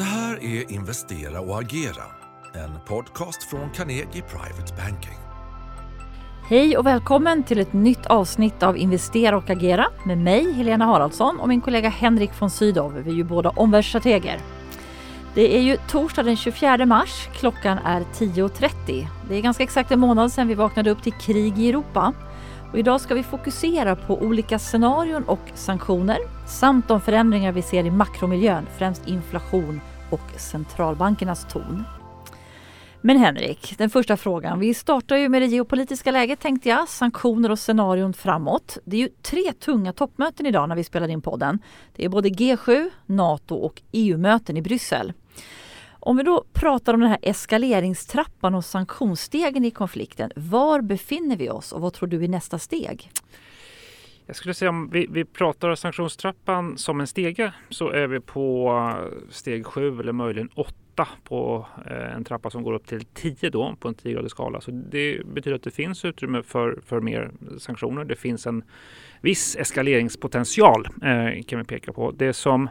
Det här är Investera och agera, en podcast från Carnegie Private Banking. Hej och välkommen till ett nytt avsnitt av Investera och agera med mig Helena Haraldsson och min kollega Henrik von Sydow. Vi är ju båda omvärldsstrateger. Det är ju torsdag den 24 mars. Klockan är 10.30. Det är ganska exakt en månad sedan vi vaknade upp till krig i Europa. Och idag ska vi fokusera på olika scenarion och sanktioner samt de förändringar vi ser i makromiljön, främst inflation och centralbankernas ton. Men Henrik, den första frågan. Vi startar ju med det geopolitiska läget tänkte jag, sanktioner och scenarion framåt. Det är ju tre tunga toppmöten idag när vi spelar in podden. Det är både G7, NATO och EU-möten i Bryssel. Om vi då pratar om den här eskaleringstrappan och sanktionsstegen i konflikten. Var befinner vi oss och vad tror du är nästa steg? Jag skulle säga om vi, vi pratar sanktionstrappan som en stege så är vi på eh, steg sju eller möjligen åtta på eh, en trappa som går upp till 10 då på en 10 skala. Så det betyder att det finns utrymme för, för mer sanktioner. Det finns en viss eskaleringspotential eh, kan vi peka på. Det som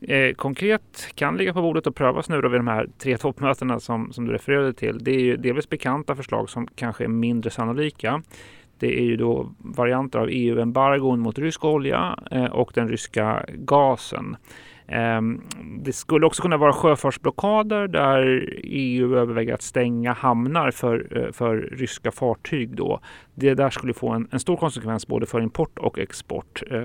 eh, konkret kan ligga på bordet och prövas nu då vid de här tre toppmötena som, som du refererade till. Det är ju delvis bekanta förslag som kanske är mindre sannolika. Det är ju då varianter av EU-embargon mot rysk olja eh, och den ryska gasen. Ehm, det skulle också kunna vara sjöfartsblockader där EU överväger att stänga hamnar för, eh, för ryska fartyg. Då. Det där skulle få en, en stor konsekvens både för import och export. Eh,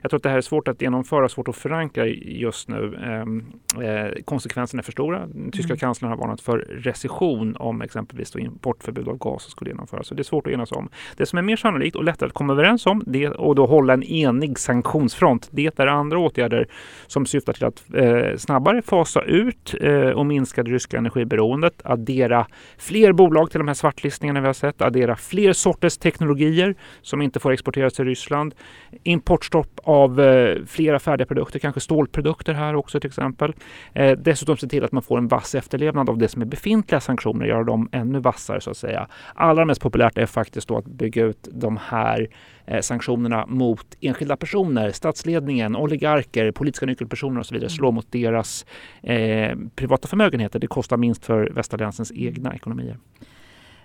jag tror att det här är svårt att genomföra, svårt att förankra just nu. Ehm, eh, konsekvenserna är för stora. Den tyska mm. kanslern har varnat för recession om exempelvis importförbud av gas skulle genomföras. Så det är svårt att enas om. Det som är mer sannolikt och lättare att komma överens om det, och då hålla en enig sanktionsfront, det är andra åtgärder som som syftar till att eh, snabbare fasa ut eh, och minska det ryska energiberoendet, addera fler bolag till de här svartlistningarna vi har sett, addera fler sorters teknologier som inte får exporteras till Ryssland, importstopp av eh, flera färdiga produkter, kanske stålprodukter här också till exempel. Eh, dessutom se till att man får en vass efterlevnad av det som är befintliga sanktioner, göra dem ännu vassare så att säga. Allra mest populärt är faktiskt då att bygga ut de här Eh, sanktionerna mot enskilda personer, statsledningen, oligarker, politiska nyckelpersoner och så vidare slår mot deras eh, privata förmögenheter. Det kostar minst för västalliansens egna ekonomier.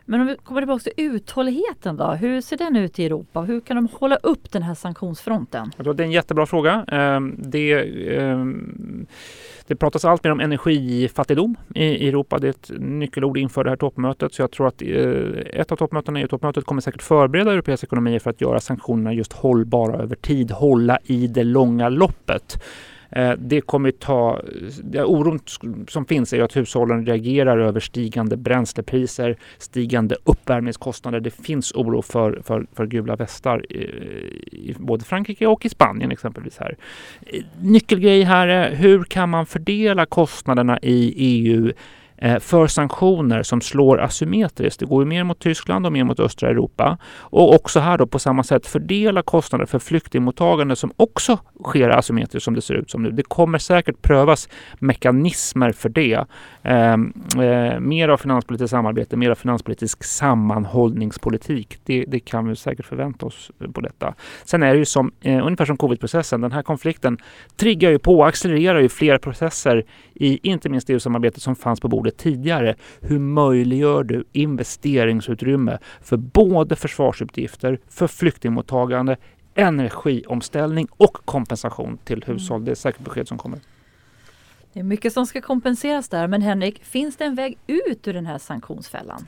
Men om vi kommer tillbaka till uthålligheten då. Hur ser den ut i Europa? Hur kan de hålla upp den här sanktionsfronten? Det är en jättebra fråga. Ehm, det, ehm, det pratas allt mer om energifattigdom i Europa. Det är ett nyckelord inför det här toppmötet. Så jag tror att eh, ett av toppmötena, EU-toppmötet, kommer säkert förbereda europeiska ekonomier för att göra sanktionerna just hållbara över tid, hålla i det långa loppet. Eh, det kommer ta... Oron som finns är att hushållen reagerar över stigande bränslepriser, stigande uppvärmningskostnader. Det finns oro för, för, för gula västar i, i både Frankrike och i Spanien exempelvis. här. Eh, nyckelgrej här är hur kan man fördela kostnaderna i EU Eh, för sanktioner som slår asymmetriskt. Det går ju mer mot Tyskland och mer mot östra Europa. Och också här då på samma sätt fördela kostnader för flyktingmottagande som också sker asymmetriskt som det ser ut som nu. Det kommer säkert prövas mekanismer för det. Eh, eh, mer av finanspolitiskt samarbete, mer av finanspolitisk sammanhållningspolitik. Det, det, kan vi säkert förvänta oss eh, på detta. Sen är det ju som, eh, ungefär som covidprocessen, den här konflikten triggar ju på och accelererar ju flera processer i inte minst EU-samarbetet som fanns på bordet tidigare. Hur möjliggör du investeringsutrymme för både försvarsutgifter, för flyktingmottagande, energiomställning och kompensation till hushåll? Det är säkert besked som kommer. Det är mycket som ska kompenseras där, men Henrik, finns det en väg ut ur den här sanktionsfällan?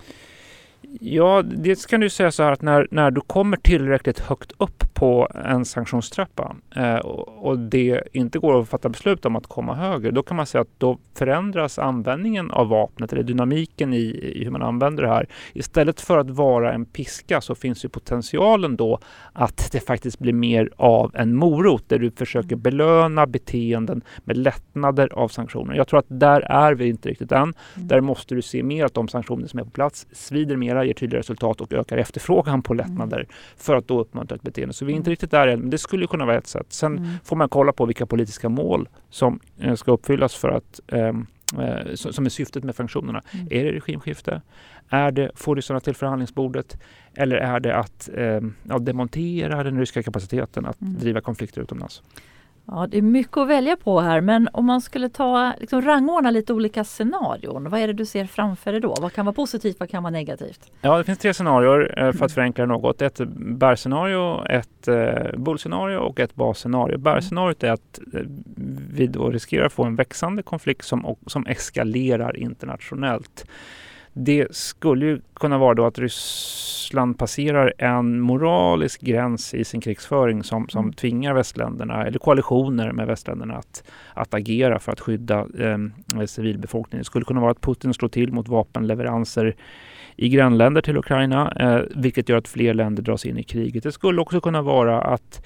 Ja, det kan du säga så här att när, när du kommer tillräckligt högt upp på en sanktionstrappa eh, och det inte går att fatta beslut om att komma högre, då kan man säga att då förändras användningen av vapnet eller dynamiken i, i hur man använder det här. Istället för att vara en piska så finns ju potentialen då att det faktiskt blir mer av en morot där du försöker mm. belöna beteenden med lättnader av sanktioner. Jag tror att där är vi inte riktigt än. Mm. Där måste du se mer att de sanktioner som är på plats svider mera, ger tydliga resultat och ökar efterfrågan på lättnader mm. för att då uppmuntra ett beteende. Så vi är inte mm. riktigt där än, men det skulle kunna vara ett sätt. Sen mm. får man kolla på vilka politiska mål som eh, ska uppfyllas för att eh, som är syftet med funktionerna. Mm. Är det regimskifte? Är det få ryssarna till förhandlingsbordet? Eller är det att eh, ja, demontera den ryska kapaciteten att mm. driva konflikter utomlands? Ja, det är mycket att välja på här men om man skulle ta, liksom, rangordna lite olika scenarion. Vad är det du ser framför dig då? Vad kan vara positivt, vad kan vara negativt? Ja, det finns tre scenarier eh, för att förenkla något. Ett bärscenario, ett eh, bullscenario och ett basscenario. Bärscenariot är att eh, vi då riskerar att få en växande konflikt som, som eskalerar internationellt. Det skulle ju kunna vara då att Ryssland passerar en moralisk gräns i sin krigsföring som, som mm. tvingar västländerna, eller koalitioner med västländerna att, att agera för att skydda eh, civilbefolkningen. Det skulle kunna vara att Putin slår till mot vapenleveranser i grannländer till Ukraina, eh, vilket gör att fler länder dras in i kriget. Det skulle också kunna vara att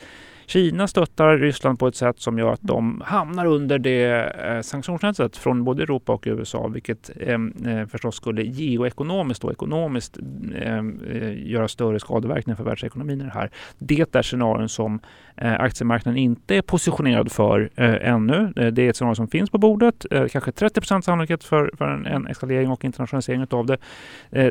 Kina stöttar Ryssland på ett sätt som gör att de hamnar under det eh, sanktionsnätet från både Europa och USA, vilket ehm, eh, förstås skulle geoekonomiskt och ekonomiskt ehm, eh, göra större skadeverkningar för världsekonomin i det här. Det är scenarion som aktiemarknaden inte är positionerad för eh, ännu. Eh, det är ett scenario som finns på bordet, kanske 30 sannolikhet för, för en, en eskalering och internationalisering av det.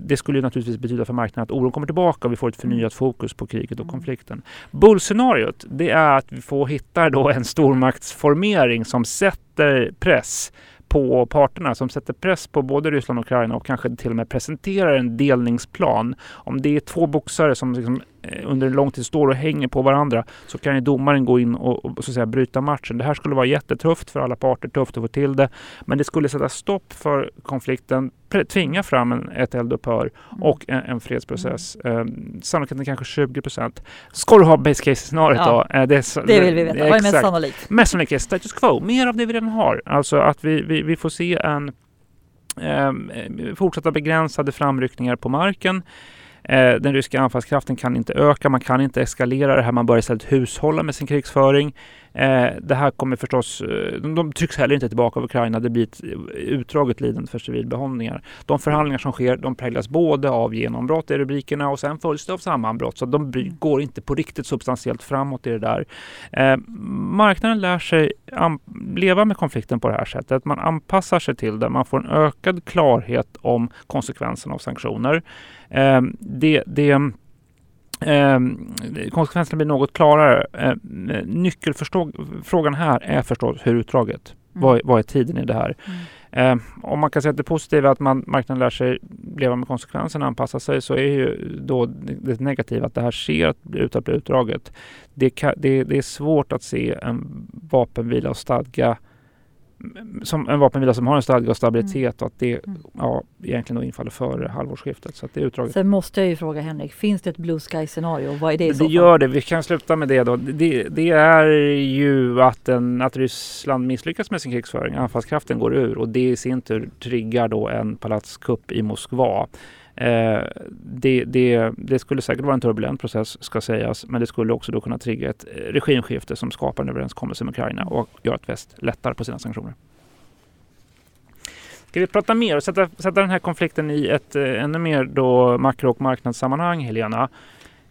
det skulle naturligtvis betyda för marknaden att oron kommer tillbaka och vi får ett förnyat fokus på kriget och konflikten. Bullscenariot, det är att vi får hitta då en stormaktsformering som sätter press på parterna som sätter press på både Ryssland och Ukraina och kanske till och med presenterar en delningsplan. Om det är två boxare som liksom Eh, under en lång tid står och hänger på varandra så kan ju domaren gå in och, och, så säga, bryta matchen. Det här skulle vara jättetufft för alla parter, tufft att få till det. Men det skulle sätta stopp för konflikten, tvinga fram en, ett eldupphör mm. och en, en fredsprocess. Mm. Eh, sannolikheten kanske 20 procent. Ska du ha base case-scenariot ja, då? Eh, det, det vill vi veta. Vad är mest sannolikt? Mest sannolikt är status quo, mer av det vi redan har. Alltså att vi, vi, vi får se en eh, fortsatta begränsade framryckningar på marken. Eh, den ryska anfallskraften kan inte öka, man kan inte eskalera det här, man bör istället hushålla med sin krigsföring. Eh, det här kommer förstås, eh, de, de trycks heller inte tillbaka av Ukraina, det blir ett eh, utdraget lidande för civilbehållningar. De förhandlingar som sker, de präglas både av genombrott i rubrikerna och sen följs det av sammanbrott, så de går inte på riktigt substantiellt framåt i det där. Eh, marknaden lär sig leva med konflikten på det här sättet. Man anpassar sig till det, man får en ökad klarhet om konsekvenserna av sanktioner. Eh, det, det Eh, konsekvenserna blir något klarare. Eh, nyckelfrågan här är förstås hur utdraget. Mm. Vad, vad, är tiden i det här? Mm. Eh, om man kan säga att det positiva är att man, marknaden lär sig leva med konsekvenserna och anpassa sig så är ju då det negativa att det här ser ut att bli utdraget. Det, kan, det, det är svårt att se en vapenvila och stadga som en vapenvila som har en stadga och stabilitet mm. och att det mm. ja, egentligen då infaller före halvårsskiftet. Så det är utdraget. Sen måste jag ju fråga Henrik, finns det ett blue sky scenario? Vad är det i så Det gör det. Vi kan sluta med det då. Det, det är ju att, en, att Ryssland misslyckas med sin krigsföring. Anfallskraften går ur och det i sin tur triggar då en palatskupp i Moskva. Eh, det, det, det, skulle säkert vara en turbulent process ska sägas, men det skulle också då kunna trigga ett eh, regimskifte som skapar en överenskommelse med Ukraina och gör att väst lättar på sina sanktioner. Ska vi prata mer och sätta, sätta den här konflikten i ett eh, ännu mer då makro och marknadssammanhang, Helena?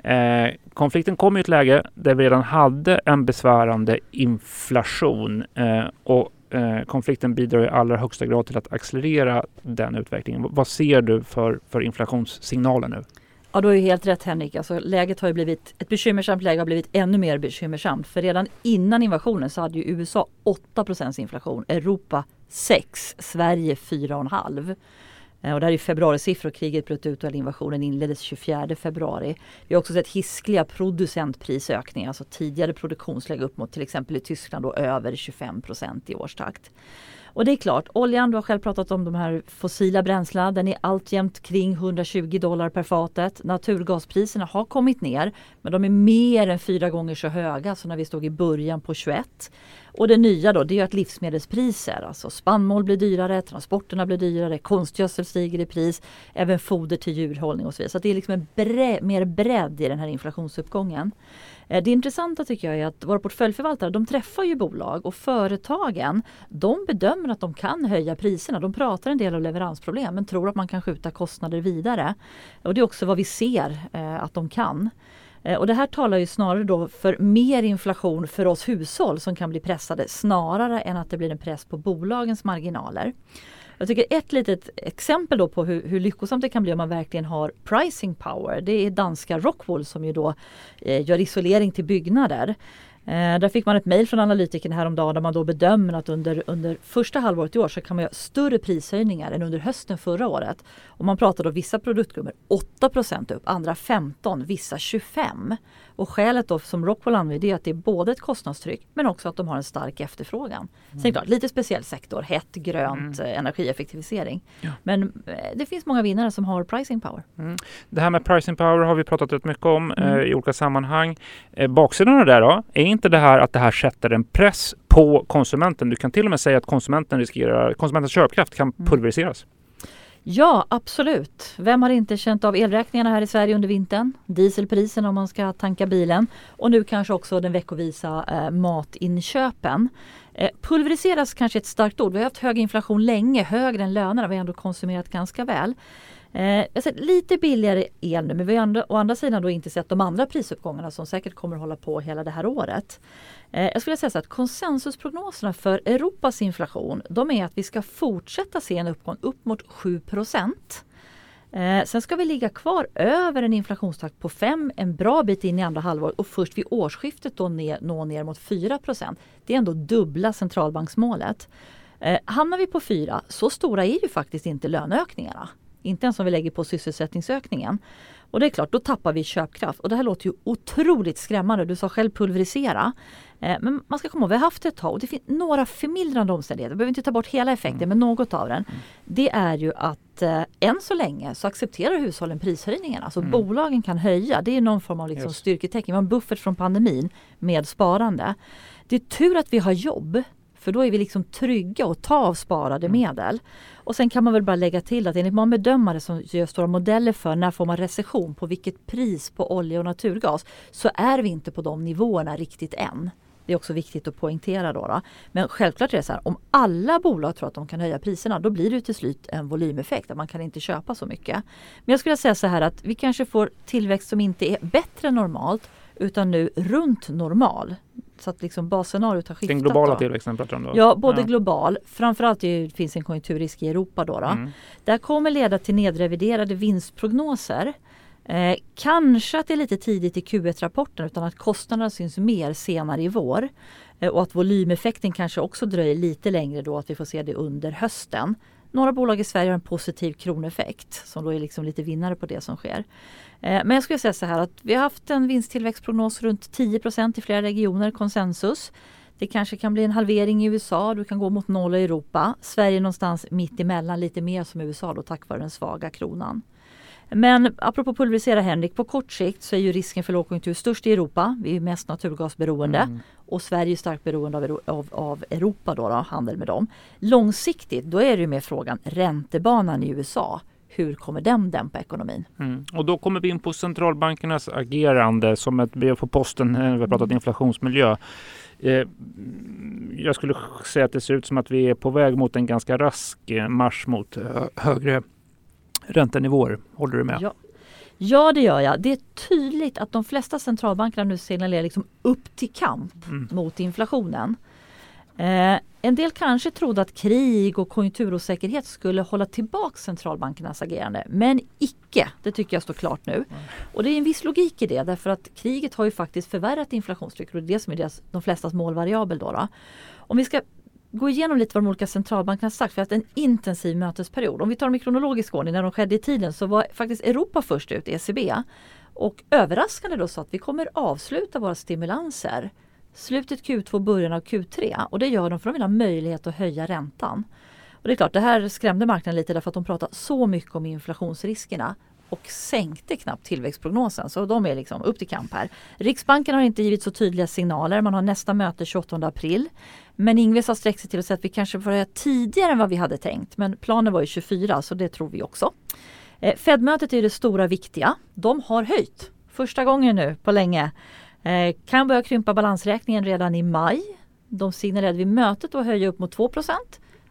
Eh, konflikten kom i ett läge där vi redan hade en besvärande inflation eh, och eh, konflikten bidrar i allra högsta grad till att accelerera den utvecklingen. Vad ser du för, för inflationssignaler nu? Ja, du har ju helt rätt Henrik. Alltså, läget har ju blivit, ett bekymmersamt läge har blivit ännu mer bekymmersamt. För redan innan invasionen så hade ju USA 8% inflation, Europa 6, Sverige 4,5. Eh, och det här är februarisiffror. Kriget bröt ut och invasionen inleddes 24 februari. Vi har också sett hiskliga producentprisökningar, alltså tidigare produktionsläge upp mot till exempel i Tyskland då över 25 procent i årstakt. Och det är klart, oljan, du har själv pratat om de här fossila bränslena, den är alltjämt kring 120 dollar per fatet. Naturgaspriserna har kommit ner, men de är mer än fyra gånger så höga som när vi stod i början på 21. Och det nya då det är att livsmedelspriser, alltså spannmål blir dyrare, transporterna blir dyrare, konstgödsel stiger i pris, även foder till djurhållning och så vidare. Så det är liksom en bre mer bredd i den här inflationsuppgången. Eh, det intressanta tycker jag är att våra portföljförvaltare de träffar ju bolag och företagen de bedömer att de kan höja priserna. De pratar en del om leveransproblem men tror att man kan skjuta kostnader vidare. Och det är också vad vi ser eh, att de kan. Eh, och det här talar ju snarare då för mer inflation för oss hushåll som kan bli pressade snarare än att det blir en press på bolagens marginaler. Jag tycker ett litet exempel då på hur, hur lyckosamt det kan bli om man verkligen har pricing power. Det är danska Rockwool som ju då eh, gör isolering till byggnader. Eh, där fick man ett mejl från analytikern häromdagen där man då bedömer att under, under första halvåret i år så kan man göra större prishöjningar än under hösten förra året. Och man pratar då vissa produktgrupper 8% upp, andra 15, vissa 25. Och skälet då som Rockwell använder är att det är både ett kostnadstryck men också att de har en stark efterfrågan. Mm. Sen klart, lite speciell sektor, hett, grönt, mm. Eh, energieffektivisering. Ja. Men eh, det finns många vinnare som har pricing power. Mm. Det här med pricing power har vi pratat rätt mycket om mm. eh, i olika sammanhang. Eh, baksidan av det då, är inte det här att det här sätter en press på konsumenten? Du kan till och med säga att konsumenten riskerar, konsumentens köpkraft kan mm. pulveriseras. Ja, absolut. Vem har inte känt av elräkningarna här i Sverige under vintern? Dieselpriserna om man ska tanka bilen och nu kanske också den veckovisa eh, matinköpen. Eh, pulveriseras kanske ett starkt ord. Vi har haft hög inflation länge, högre än lönerna. Vi har ändå konsumerat ganska väl. Eh, jag har sett lite billigare el nu men vi har andra, å andra sidan då inte sett de andra prisuppgångarna som säkert kommer hålla på hela det här året. Eh, jag skulle säga så att konsensusprognoserna för Europas inflation de är att vi ska fortsätta se en uppgång upp mot 7 Eh, sen ska vi ligga kvar över en inflationstakt på 5 en bra bit in i andra halvåret och först vid årsskiftet då ner, nå ner mot 4% Det är ändå dubbla centralbanksmålet. Eh, hamnar vi på 4, så stora är ju faktiskt inte löneökningarna. Inte ens om vi lägger på sysselsättningsökningen. Och det är klart, då tappar vi köpkraft. Och det här låter ju otroligt skrämmande. Du sa själv pulverisera. Eh, men man ska komma ihåg, vi har haft det ett tag och det finns några förmildrande omständigheter. Vi behöver inte ta bort hela effekten, mm. men något av den. Mm. Det är ju att eh, än så länge så accepterar hushållen prishöjningarna. Alltså mm. bolagen kan höja. Det är någon form av liksom styrketecken. Vi har en buffert från pandemin med sparande. Det är tur att vi har jobb. För då är vi liksom trygga att ta av sparade mm. medel. Och sen kan man väl bara lägga till att enligt många bedömare som gör stora modeller för när får man recession, på vilket pris på olja och naturgas, så är vi inte på de nivåerna riktigt än. Det är också viktigt att poängtera då. då. Men självklart är det så här, om alla bolag tror att de kan höja priserna då blir det till slut en volymeffekt, att man kan inte köpa så mycket. Men jag skulle säga så här att vi kanske får tillväxt som inte är bättre än normalt utan nu runt normal. Så att liksom basscenariot har skiftat. Den globala då. tillväxten pratar du om då? Ja, både ja. global. Framförallt det finns en konjunkturrisk i Europa då. då. Mm. Det här kommer leda till nedreviderade vinstprognoser. Eh, kanske att det är lite tidigt i Q1-rapporten utan att kostnaderna syns mer senare i vår. Eh, och att volymeffekten kanske också dröjer lite längre då att vi får se det under hösten. Några bolag i Sverige har en positiv kroneffekt som då är liksom lite vinnare på det som sker. Eh, men jag skulle säga så här att vi har haft en vinsttillväxtprognos runt 10% i flera regioner, konsensus. Det kanske kan bli en halvering i USA, du kan gå mot noll i Europa. Sverige någonstans mitt emellan, lite mer som USA då tack vare den svaga kronan. Men apropå pulverisera Henrik, på kort sikt så är ju risken för lågkonjunktur störst i Europa. Vi är mest naturgasberoende mm. och Sverige är starkt beroende av, av, av Europa då, då, handel med dem. Långsiktigt då är det ju mer frågan räntebanan i USA hur kommer den dämpa ekonomin? Mm. Och då kommer vi in på centralbankernas agerande som ett brev på posten när vi har pratat mm. inflationsmiljö. Eh, jag skulle säga att det ser ut som att vi är på väg mot en ganska rask eh, marsch mot högre räntenivåer. Håller du med? Ja. Ja det gör jag. Det är tydligt att de flesta centralbankerna nu signalerar liksom upp till kamp mm. mot inflationen. Eh, en del kanske trodde att krig och konjunkturosäkerhet skulle hålla tillbaka centralbankernas agerande. Men icke, det tycker jag står klart nu. Mm. Och det är en viss logik i det därför att kriget har ju faktiskt förvärrat inflationstrycket och det är det som är deras, de flestas målvariabel. Då, då. Om vi ska gå igenom lite vad de olika centralbankerna sagt. för att en intensiv mötesperiod. Om vi tar dem i kronologisk ordning när de skedde i tiden så var faktiskt Europa först ut, ECB. Och överraskande då så att vi kommer avsluta våra stimulanser slutet Q2, början av Q3 och det gör de för att de vill ha möjlighet att höja räntan. Och det är klart, det här skrämde marknaden lite därför att de pratar så mycket om inflationsriskerna och sänkte knappt tillväxtprognosen. Så de är liksom upp till kamp här. Riksbanken har inte givit så tydliga signaler. Man har nästa möte 28 april. Men Ingves har sträckt sig till att säga att vi kanske får höja tidigare än vad vi hade tänkt. Men planen var ju 24 så det tror vi också. Eh, Fed-mötet är det stora viktiga. De har höjt första gången nu på länge. Eh, kan börja krympa balansräkningen redan i maj. De signalerade vid mötet att höja upp mot 2%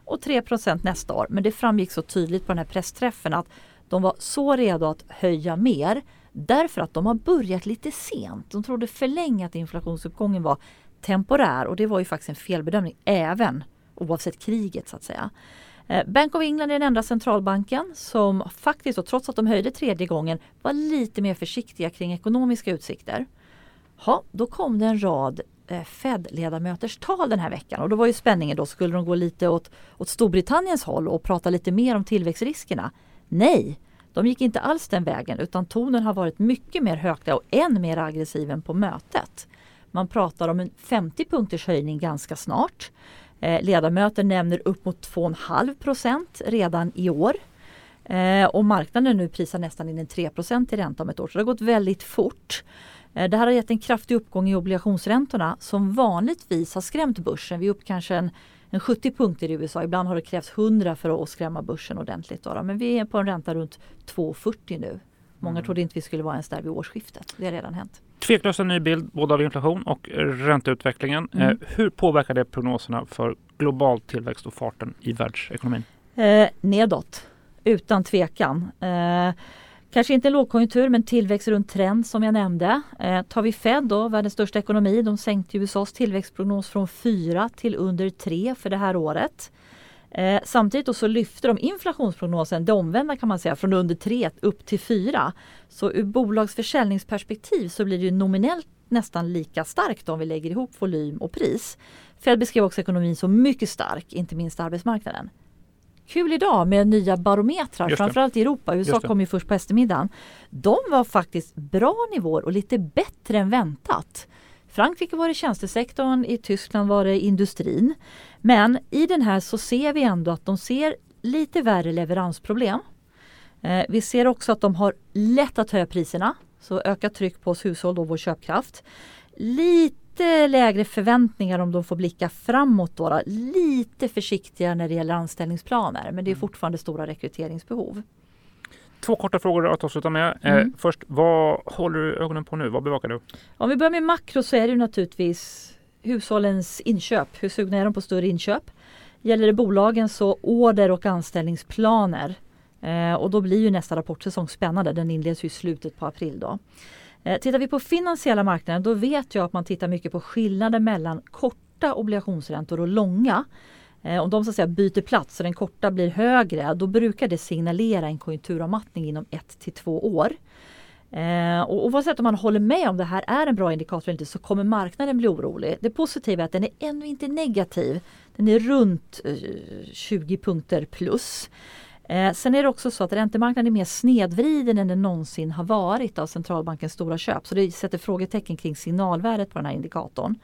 och 3% nästa år. Men det framgick så tydligt på den här pressträffen att de var så redo att höja mer därför att de har börjat lite sent. De trodde för länge att inflationsuppgången var temporär och det var ju faktiskt en felbedömning även oavsett kriget så att säga. Eh, Bank of England är den enda centralbanken som faktiskt, och trots att de höjde tredje gången, var lite mer försiktiga kring ekonomiska utsikter. Ja, då kom det en rad eh, Fed-ledamöters tal den här veckan och då var ju spänningen då, skulle de gå lite åt, åt Storbritanniens håll och prata lite mer om tillväxtriskerna? Nej, de gick inte alls den vägen utan tonen har varit mycket mer högtidlig och än mer aggressiv än på mötet. Man pratar om en 50 punkters höjning ganska snart. Eh, ledamöter nämner upp mot 2,5 procent redan i år. Eh, och marknaden nu prisar nästan in en 3 i ränta om ett år. Så det har gått väldigt fort. Eh, det här har gett en kraftig uppgång i obligationsräntorna som vanligtvis har skrämt börsen. Vi är upp kanske en, en 70 punkter i USA. Ibland har det krävts 100 för att skrämma börsen ordentligt. Då. Men vi är på en ränta runt 2,40 nu. Många mm. trodde inte vi skulle vara ens där vid årsskiftet. Det har redan hänt. Tveklöst en ny bild både av inflation och ränteutvecklingen. Mm. Eh, hur påverkar det prognoserna för global tillväxt och farten i världsekonomin? Eh, nedåt, utan tvekan. Eh, kanske inte lågkonjunktur men tillväxt runt trend som jag nämnde. Eh, tar vi Fed då, världens största ekonomi, de sänkte USAs tillväxtprognos från 4 till under 3 för det här året. Eh, samtidigt så lyfter de inflationsprognosen, det omvända kan man säga, från under 3 upp till 4. Så ur bolagsförsäljningsperspektiv så blir det nominellt nästan lika starkt om vi lägger ihop volym och pris. Fed beskrev också ekonomin som mycket stark, inte minst arbetsmarknaden. Kul idag med nya barometrar, framförallt i Europa. USA kom ju först på eftermiddagen. De var faktiskt bra nivåer och lite bättre än väntat. Frankrike var det tjänstesektorn, i Tyskland var det industrin. Men i den här så ser vi ändå att de ser lite värre leveransproblem. Eh, vi ser också att de har lätt att höja priserna, så ökat tryck på oss hushåll och vår köpkraft. Lite lägre förväntningar om de får blicka framåt. Då, Lite försiktiga när det gäller anställningsplaner men det är mm. fortfarande stora rekryteringsbehov. Två korta frågor att avsluta med. Eh, mm. Eh, först, vad håller du ögonen på nu? Vad bevakar du? Om vi börjar med makro så är det naturligtvis hushållens inköp. Hur sugna är de på större inköp? Gäller det bolagen så order och anställningsplaner. Eh, och då blir ju nästa rapportsäsong spännande. Den inleds i slutet på april. Då. Eh, tittar vi på finansiella marknaden då vet jag att man tittar mycket på skillnaden mellan korta obligationsräntor och långa. Eh, om de så att säga byter plats och den korta blir högre då brukar det signalera en konjunkturavmattning inom ett till två år. Eh, och oavsett om man håller med om det här är en bra indikator eller inte så kommer marknaden bli orolig. Det positiva är att den är ännu inte negativ. Den är runt eh, 20 punkter plus. Eh, sen är det också så att räntemarknaden är mer snedvriden än den någonsin har varit av centralbankens stora köp. Så det sätter frågetecken kring signalvärdet på den här indikatorn.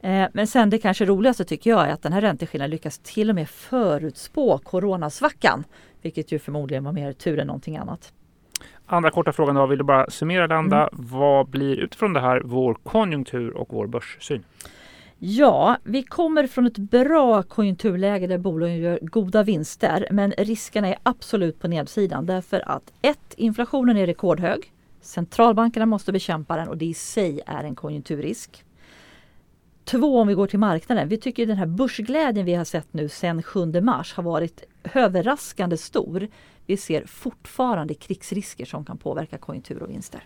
Eh, men sen det kanske roligaste tycker jag är att den här ränteskillnaden lyckas till och med förutspå coronasvackan. Vilket ju förmodligen var mer tur än någonting annat. Andra korta frågan då, vill du bara summera Landa. Mm. Vad blir utifrån det här vår konjunktur och vår börssyn? Ja, vi kommer från ett bra konjunkturläge där bolagen gör goda vinster. Men riskerna är absolut på nedsidan därför att ett, inflationen är rekordhög. Centralbankerna måste bekämpa den och det i sig är en konjunkturrisk. Två, om vi går till marknaden. Vi tycker den här börsglädjen vi har sett nu sedan 7 mars har varit överraskande stor. Vi ser fortfarande krigsrisker som kan påverka konjunktur och vinster.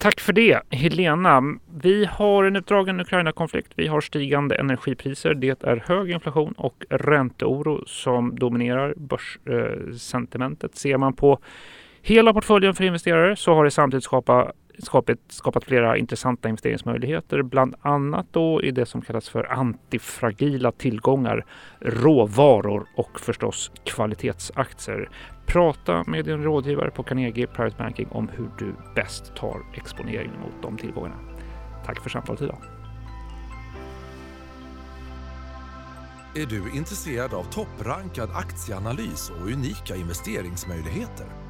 Tack för det, Helena. Vi har en utdragen Ukraina-konflikt. Vi har stigande energipriser. Det är hög inflation och ränteoro som dominerar börssentimentet. Eh, Ser man på hela portföljen för investerare så har det samtidigt skapat skapat, skapat flera intressanta investeringsmöjligheter, bland annat då i det som kallas för antifragila tillgångar, råvaror och förstås kvalitetsaktier. Prata med din rådgivare på Carnegie Private Banking om hur du bäst tar exponering mot de tillgångarna. Tack för samtalet idag. Är du intresserad av topprankad aktieanalys och unika investeringsmöjligheter?